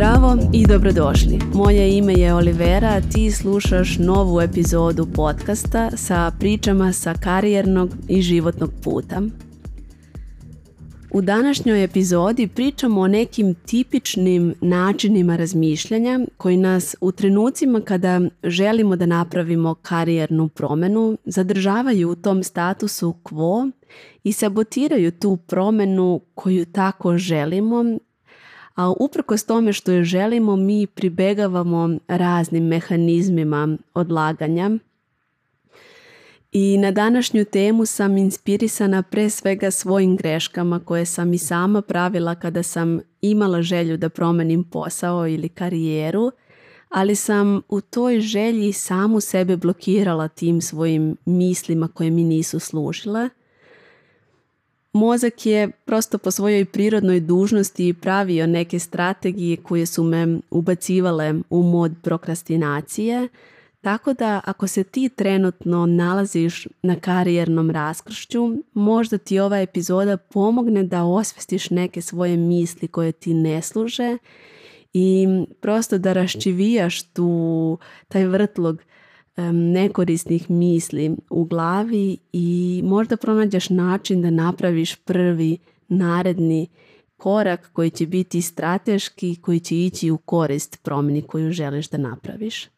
Zdravo i dobrodošli. Moje ime je Olivera, ti slušaš novu epizodu podcasta sa pričama sa karijernog i životnog puta. U današnjoj epizodi pričamo o nekim tipičnim načinima razmišljanja koji nas u trenucima kada želimo da napravimo karijernu promjenu zadržavaju u tom statusu quo i sabotiraju tu promenu koju tako želimo a uprkos tome što je želimo, mi pribegavamo raznim mehanizmima odlaganja. I na današnju temu sam inspirisana pre svega svojim greškama koje sam i sama pravila kada sam imala želju da promenim posao ili karijeru, ali sam u toj želji samu sebe blokirala tim svojim mislima koje mi nisu služile – Mozak je prosto po svojoj prirodnoj dužnosti pravio neke strategije koje su me ubacivale u mod prokrastinacije, tako da ako se ti trenutno nalaziš na karijernom raskršću, možda ti ova epizoda pomogne da osvestiš neke svoje misli koje ti ne služe i prosto da raščivijaš tu taj vrtlog nekorisnih misli u glavi i možda pronađeš način da napraviš prvi naredni korak koji će biti strateški, koji će ići u korist promjeni koju želiš da napraviš.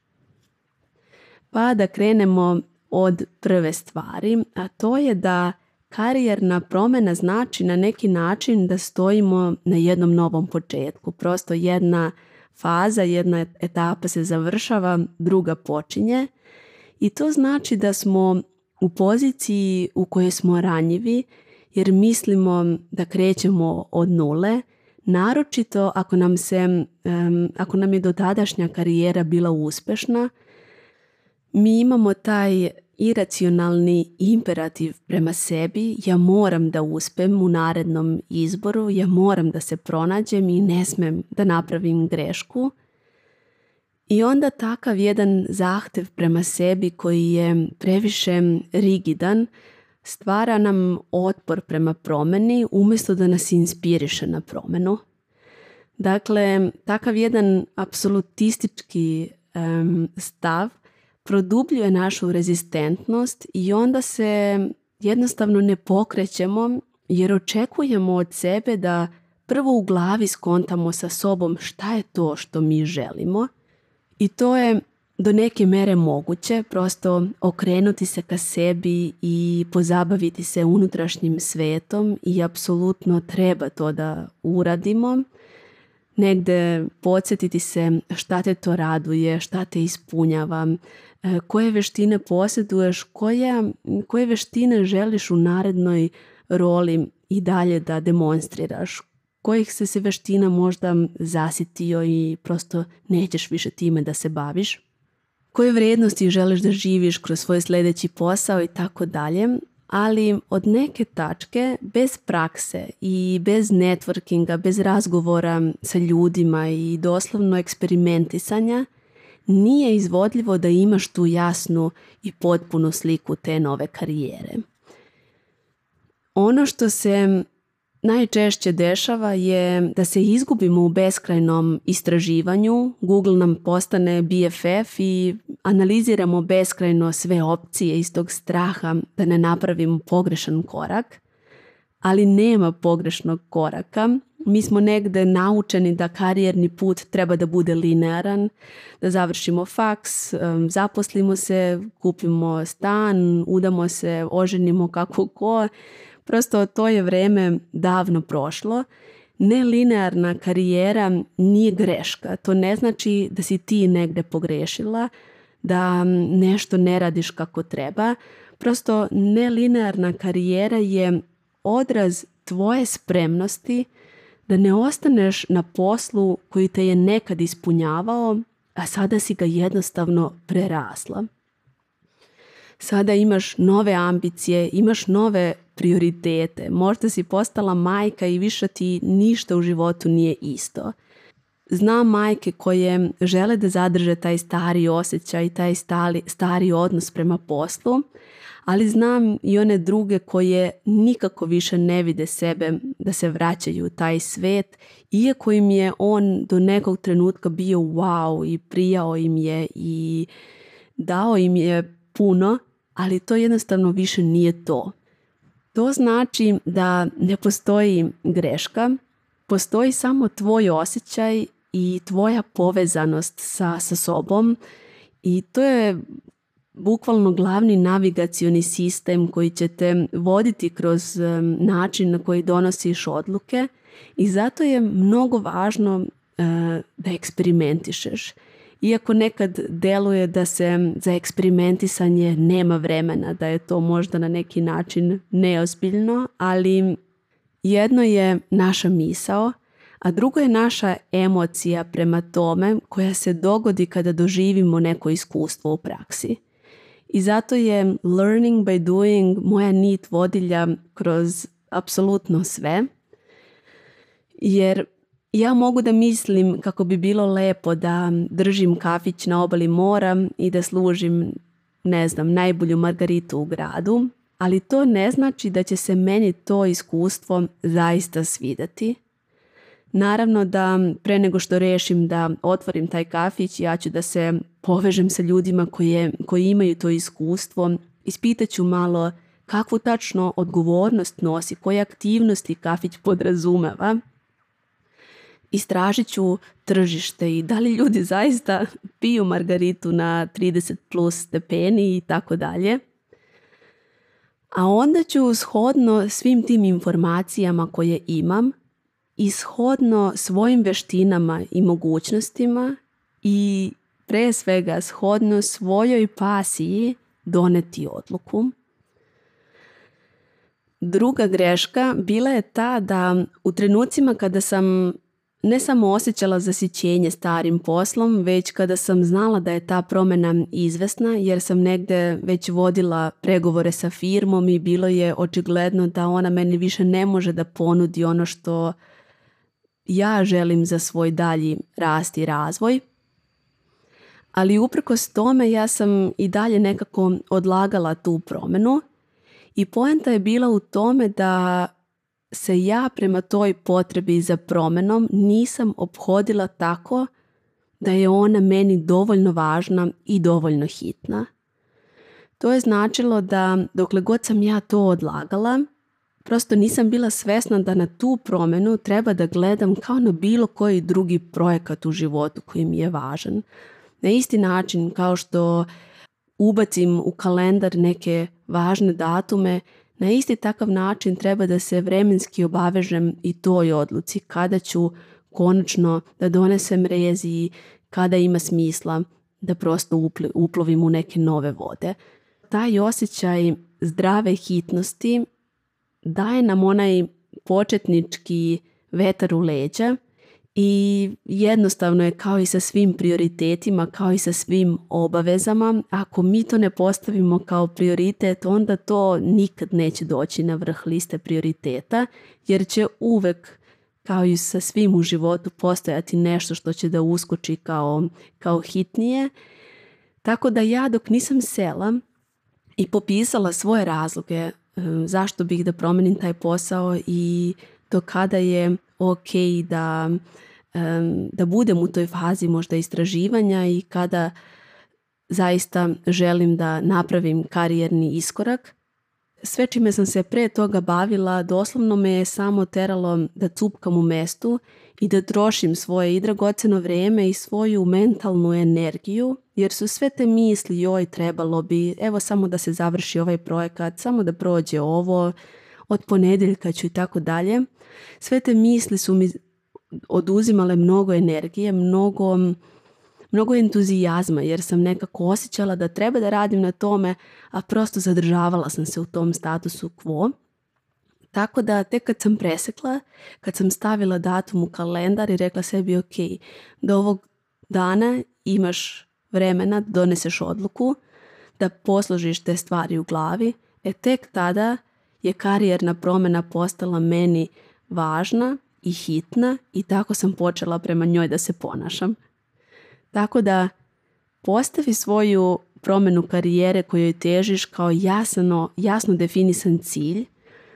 Pa da krenemo od prve stvari, a to je da karijerna promjena znači na neki način da stojimo na jednom novom početku. Prosto jedna faza, jedna etapa se završava, druga počinje i to znači da smo u poziciji u kojoj smo ranjivi jer mislimo da krećemo od nule, naročito ako nam, se, um, ako nam je dotadašnja karijera bila uspešna, mi imamo taj iracionalni imperativ prema sebi, ja moram da uspem u narednom izboru, ja moram da se pronađem i ne smem da napravim grešku. I onda takav jedan zahtev prema sebi koji je previše rigidan stvara nam otpor prema promeni umjesto da nas inspiriše na promenu. Dakle, takav jedan apsolutistički stav produbljuje našu rezistentnost i onda se jednostavno ne pokrećemo jer očekujemo od sebe da prvo u glavi skontamo sa sobom šta je to što mi želimo i to je do neke mere moguće prosto okrenuti se ka sebi i pozabaviti se unutrašnjim svetom i apsolutno treba to da uradimo negde podsjetiti se šta te to raduje, šta te ispunjava, e, koje veštine posjeduješ, koje veštine želiš u narednoj roli i dalje da demonstriraš, kojih se se veština možda zasitio i prosto nećeš više time da se baviš, koje vrijednosti želiš da živiš kroz svoj sljedeći posao i tako dalje ali od neke tačke bez prakse i bez networkinga, bez razgovora sa ljudima i doslovno eksperimentisanja nije izvodljivo da imaš tu jasnu i potpunu sliku te nove karijere. Ono što se najčešće dešava je da se izgubimo u beskrajnom istraživanju, Google nam postane BFF i analiziramo beskrajno sve opcije iz tog straha da ne napravimo pogrešan korak, ali nema pogrešnog koraka. Mi smo negde naučeni da karijerni put treba da bude linearan, da završimo faks, zaposlimo se, kupimo stan, udamo se, oženimo kako ko, Prosto to je vrijeme davno prošlo. Nelinearna karijera nije greška. To ne znači da si ti negde pogrešila, da nešto ne radiš kako treba. Prosto nelinearna karijera je odraz tvoje spremnosti da ne ostaneš na poslu koji te je nekad ispunjavao, a sada si ga jednostavno prerasla sada imaš nove ambicije, imaš nove prioritete, možda si postala majka i više ti ništa u životu nije isto. Znam majke koje žele da zadrže taj stari osjećaj, taj stali, stari odnos prema poslu, ali znam i one druge koje nikako više ne vide sebe da se vraćaju u taj svet, iako im je on do nekog trenutka bio wow i prijao im je i dao im je puno, ali to jednostavno više nije to. To znači da ne postoji greška, postoji samo tvoj osjećaj i tvoja povezanost sa, sa sobom i to je bukvalno glavni navigacioni sistem koji će te voditi kroz način na koji donosiš odluke i zato je mnogo važno e, da eksperimentišeš iako nekad deluje da se za eksperimentisanje nema vremena, da je to možda na neki način neozbiljno, ali jedno je naša misao, a drugo je naša emocija prema tome koja se dogodi kada doživimo neko iskustvo u praksi. I zato je learning by doing moja nit vodilja kroz apsolutno sve, jer ja mogu da mislim kako bi bilo lepo da držim kafić na obali mora i da služim, ne znam, najbolju margaritu u gradu, ali to ne znači da će se meni to iskustvo zaista svidati. Naravno da pre nego što rešim da otvorim taj kafić, ja ću da se povežem sa ljudima koji imaju to iskustvo, ispitaću malo kakvu tačno odgovornost nosi, koje aktivnosti kafić podrazumeva istražit ću tržište i da li ljudi zaista piju margaritu na 30 plus stepeni i tako dalje. A onda ću shodno svim tim informacijama koje imam i shodno svojim veštinama i mogućnostima i pre svega shodno svojoj pasiji doneti odluku. Druga greška bila je ta da u trenucima kada sam ne samo osjećala zasićenje starim poslom, već kada sam znala da je ta promjena izvesna, jer sam negde već vodila pregovore sa firmom i bilo je očigledno da ona meni više ne može da ponudi ono što ja želim za svoj dalji rast i razvoj. Ali uprkos tome ja sam i dalje nekako odlagala tu promjenu i poenta je bila u tome da se ja prema toj potrebi za promjenom nisam obhodila tako da je ona meni dovoljno važna i dovoljno hitna. To je značilo da dokle god sam ja to odlagala, prosto nisam bila svesna da na tu promjenu treba da gledam kao na bilo koji drugi projekat u životu koji mi je važan. Na isti način kao što ubacim u kalendar neke važne datume, na isti takav način treba da se vremenski obavežem i toj odluci kada ću konačno da donesem rezi, kada ima smisla da prosto uplovim u neke nove vode. Taj osjećaj zdrave hitnosti daje nam onaj početnički vetar u leđa i jednostavno je kao i sa svim prioritetima, kao i sa svim obavezama, ako mi to ne postavimo kao prioritet, onda to nikad neće doći na vrh liste prioriteta, jer će uvek kao i sa svim u životu postojati nešto što će da uskoči kao, kao hitnije. Tako da ja dok nisam sela i popisala svoje razloge eh, zašto bih da promenim taj posao i do kada je ok da, da budem u toj fazi možda istraživanja i kada zaista želim da napravim karijerni iskorak. Sve čime sam se pre toga bavila doslovno me je samo teralo da cupkam u mestu i da trošim svoje i dragoceno vrijeme i svoju mentalnu energiju, jer su sve te misli joj trebalo bi, evo samo da se završi ovaj projekat, samo da prođe ovo, od ponedjeljka ću i tako dalje. Sve te misli su mi oduzimale mnogo energije, mnogo, mnogo entuzijazma jer sam nekako osjećala da treba da radim na tome, a prosto zadržavala sam se u tom statusu quo. Tako da tek kad sam presekla, kad sam stavila datum u kalendar i rekla sebi ok, do ovog dana imaš vremena doneseš odluku, da posložiš te stvari u glavi, e tek tada je karijerna promjena postala meni važna i hitna i tako sam počela prema njoj da se ponašam. Tako da postavi svoju promjenu karijere kojoj težiš kao jasno, jasno definisan cilj,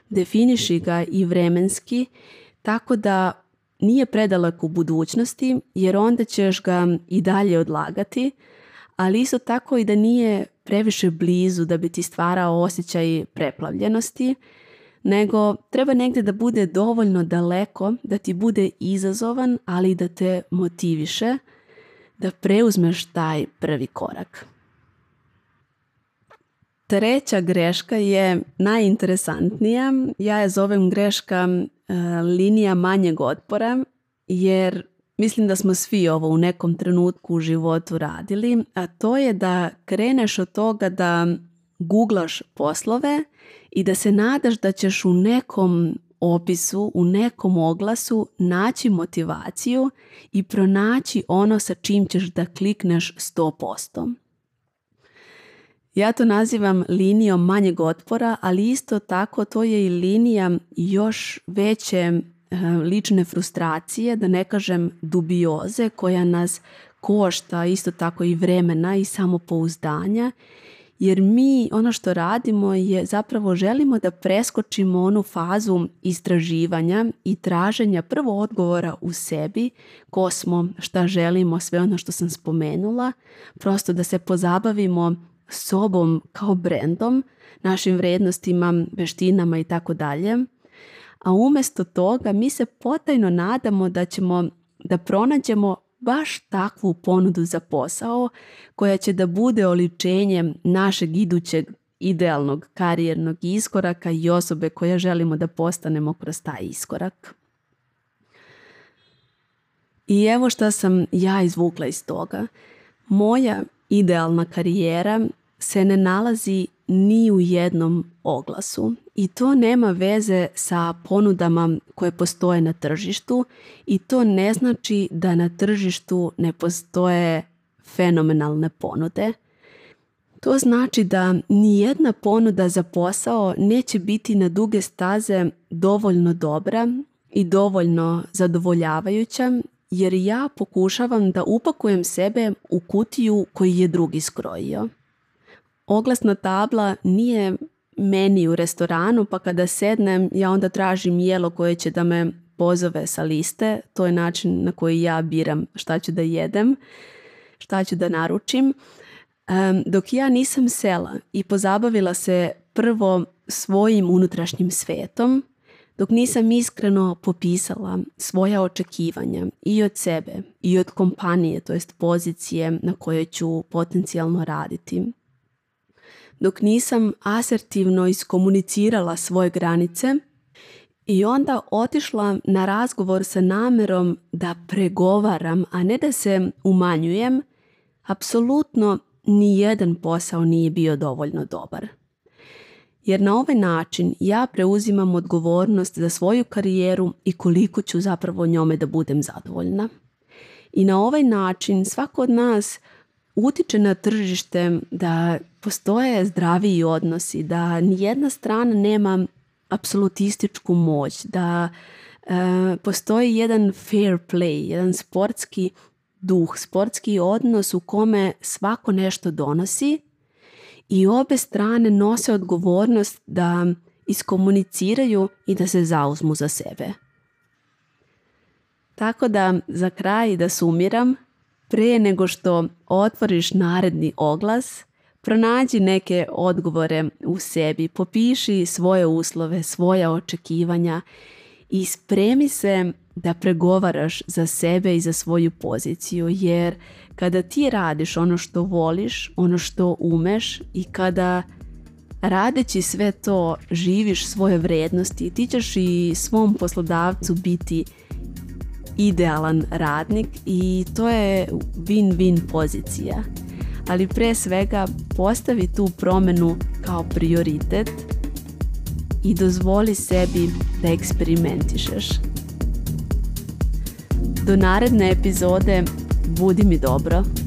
definiši ga i vremenski, tako da nije predaleko u budućnosti jer onda ćeš ga i dalje odlagati, ali isto tako i da nije previše blizu da bi ti stvarao osjećaj preplavljenosti, nego treba negdje da bude dovoljno daleko, da ti bude izazovan, ali da te motiviše da preuzmeš taj prvi korak. Treća greška je najinteresantnija. Ja je zovem greška eh, linija manjeg otpora, jer Mislim da smo svi ovo u nekom trenutku u životu radili, a to je da kreneš od toga da guglaš poslove i da se nadaš da ćeš u nekom opisu, u nekom oglasu naći motivaciju i pronaći ono sa čim ćeš da klikneš 100%. Ja to nazivam linijom manjeg otpora, ali isto tako to je i linija još veće Eh, lične frustracije, da ne kažem dubioze koja nas košta isto tako i vremena i samopouzdanja jer mi ono što radimo je zapravo želimo da preskočimo onu fazu istraživanja i traženja prvo odgovora u sebi, ko smo, šta želimo, sve ono što sam spomenula, prosto da se pozabavimo sobom kao brendom, našim vrednostima, veštinama i tako dalje a umjesto toga mi se potajno nadamo da ćemo da pronađemo baš takvu ponudu za posao koja će da bude oličenjem našeg idućeg idealnog karijernog iskoraka i osobe koja želimo da postanemo kroz taj iskorak. I evo što sam ja izvukla iz toga. Moja idealna karijera se ne nalazi ni u jednom oglasu, i to nema veze sa ponudama koje postoje na tržištu i to ne znači da na tržištu ne postoje fenomenalne ponude. To znači da nijedna ponuda za posao neće biti na duge staze dovoljno dobra i dovoljno zadovoljavajuća jer ja pokušavam da upakujem sebe u kutiju koji je drugi skrojio. Oglasna tabla nije meni u restoranu, pa kada sednem ja onda tražim jelo koje će da me pozove sa liste. To je način na koji ja biram šta ću da jedem, šta ću da naručim. dok ja nisam sela i pozabavila se prvo svojim unutrašnjim svetom, dok nisam iskreno popisala svoja očekivanja i od sebe i od kompanije, to jest pozicije na kojoj ću potencijalno raditi dok nisam asertivno iskomunicirala svoje granice i onda otišla na razgovor sa namjerom da pregovaram, a ne da se umanjujem, apsolutno ni jedan posao nije bio dovoljno dobar. Jer na ovaj način ja preuzimam odgovornost za svoju karijeru i koliko ću zapravo njome da budem zadovoljna. I na ovaj način svako od nas utiče na tržište da postoje zdraviji odnosi, da nijedna strana nema apsolutističku moć, da e, postoji jedan fair play, jedan sportski duh, sportski odnos u kome svako nešto donosi i obe strane nose odgovornost da iskomuniciraju i da se zauzmu za sebe. Tako da za kraj da sumiram, prije nego što otvoriš naredni oglas, Pronađi neke odgovore u sebi, popiši svoje uslove, svoja očekivanja i spremi se da pregovaraš za sebe i za svoju poziciju jer kada ti radiš ono što voliš, ono što umeš i kada radeći sve to živiš svoje vrednosti, ti ćeš i svom poslodavcu biti idealan radnik i to je win-win pozicija ali pre svega postavi tu promenu kao prioritet i dozvoli sebi da eksperimentišeš. Do naredne epizode Budi mi dobro.